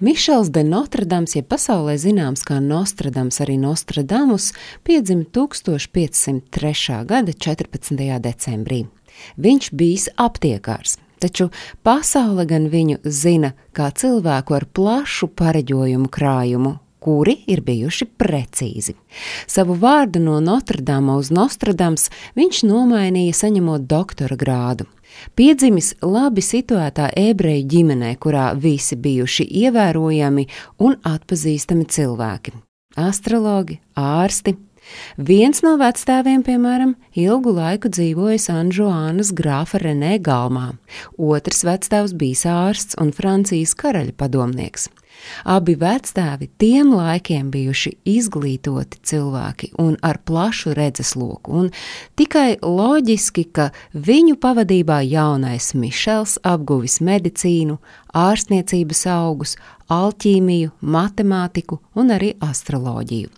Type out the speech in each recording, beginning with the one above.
Mišels de Notredams, jeb pasaulē zināms kā Nostradams, arī Nostradamus, piedzima 1503. gada 14. decembrī. Viņš bijis aptiekārs, taču pasaule gan viņu zina kā cilvēku ar plašu pareģojumu krājumu, kuri ir bijuši precīzi. Savu vārdu no Notredama uz Nostradams viņš nomainīja saņemot doktora grādu. Piedzimis labi situētā ebreju ģimenē, kurā visi bijuši ievērojami un atpazīstami cilvēki - astrologi, ārsti. Viens no vecstāviem, piemēram, ilgu laiku dzīvojis Anžuānas grāfa Renē Galmā, otrs vecstāvs bijis ārsts un Francijas karaļa padomnieks. Abi vectēvi tiem laikiem bijuši izglītoti cilvēki un ar plašu redzesloku, un tikai loģiski, ka viņu pavadībā jaunais Mišels apguvis medicīnu, ārstniecības augus, alķīmiju, matemātiku un arī astroloģiju.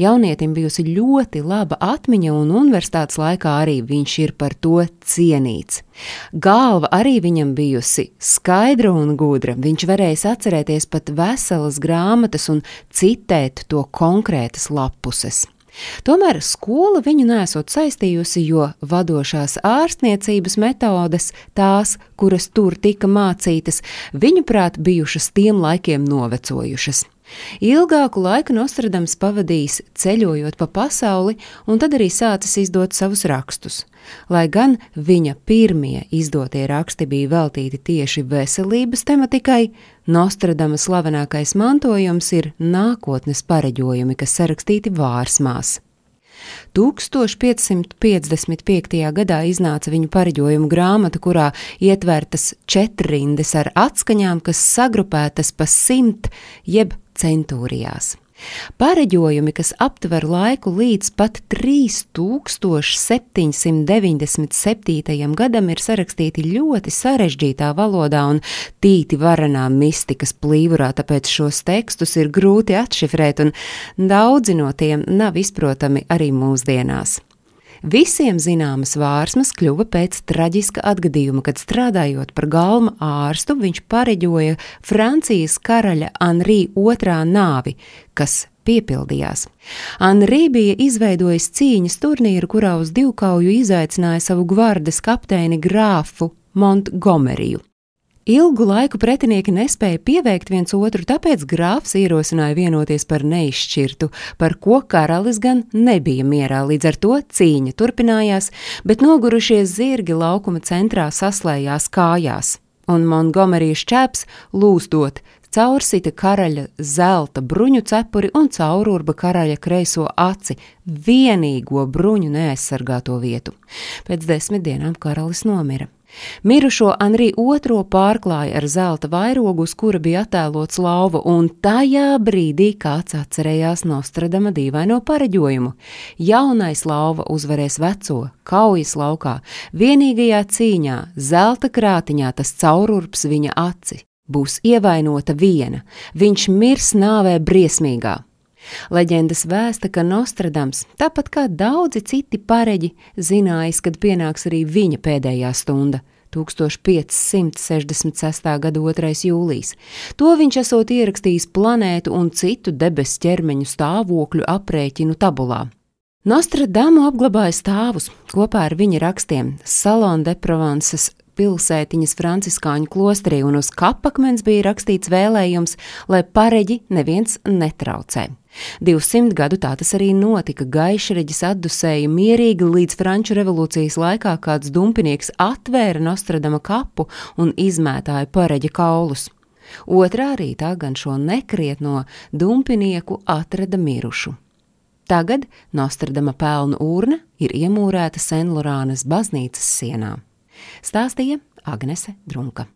Jaunietim bijusi ļoti laba atmiņa, un universitātes laikā arī viņš ir par to cienīts. Galva arī viņam bijusi skaidra un gudra. Viņš varēja atcerēties pat veselas grāmatas un citēt to konkrētas lapuses. Tomēr skola viņu nesot saistījusi, jo vadošās ārstniecības metodes, tās, kuras tur tika mācītas, viņuprāt, bijušas tiem laikiem novecojušas. Ilgāku laiku Nostradams pavadījis ceļojot pa pasauli, un tad arī sācis izdot savus rakstus. Lai gan viņa pirmie izdotie raksti bija veltīti tieši veselības tematikai, Nostradama slavenākais mantojums ir nākotnes pareģojumi, kas sarakstīti vārsmās. 1555. gadā iznāca viņa pareģojuma grāmata, kurā ietvertas četrindas ar atskaņām, kas sagrupētas pa simt jeb centūrijās. Pareģojumi, kas aptver laiku līdz pat 3797. gadam, ir sarakstīti ļoti sarežģītā valodā un tīti varanā mistikas plīvurā, tāpēc šos tekstus ir grūti atšifrēt, un daudzi no tiem nav izprotami arī mūsdienās. Visiem zināmas vārsmas kļuva pēc traģiska atgadījuma, kad strādājot par galma ārstu, viņš pareģoja Francijas karaļa Anrī II nāvi, kas piepildījās. Anrī bija izveidojis cīņas turnīru, kurā uz divkauju izaicināja savu gvardes kapteini grāfu Montgomeriju. Ilgu laiku pretinieki nespēja pieveikt viens otru, tāpēc grāfs ierosināja vienoties par neizšķirtu, par ko karalis gan nebija mierā. Līdz ar to cīņa turpinājās, bet nogurušie zirgi laukuma centrā saslējās kājās, un Montgomerijas čēps lūstot caursita karaļa zelta bruņu cepuri un caururba karaļa kreiso aci, vienīgo bruņu neaizsargāto vietu. Pēc desmit dienām karalis nomira. Mirušo Anrī II pārklāja ar zelta vairogu, uz kura bija attēlots lauva, un tajā brīdī kāds atcerējās Nostradama dīvaino pareģojumu. Jaunais lauva uzvarēs veco, kaujas laukā, vienīgajā cīņā, zelta krātiņā tas caururps viņa aci. Būs ievainota viena, viņš mirs nāvē briesmīgā. Leģendas vēsta, ka Nostradams, tāpat kā daudzi citi pareģi, zinājis, kad pienāks arī viņa pēdējā stunda. 1566. gada 2. jūlijas. To viņš esot ierakstījis planētu un citu debesu ķermeņu stāvokļu aprēķinu tabulā. Nostradamu apglabāja stāvus kopā ar viņa rakstiem Salon de Provences pilsētiņas franciskāņu klosterī, un uz kapakmens bija rakstīts vēlējums, lai pareģi neviens netraucē. 200 gadu tā tas arī notika. Gaišreģis atdusēja mierīgi līdz Franču revolūcijas laikā kāds dumpinieks atvēra Nostradama kapu un izmētāja pareģa kaulus. Otrā rītā gan šo nekrietno dumpinieku atrada mirušu. Tagad Nostradama pelnu urna ir iemūrēta Senlorānas baznīcas sienā stāstīja Agnese Drunka.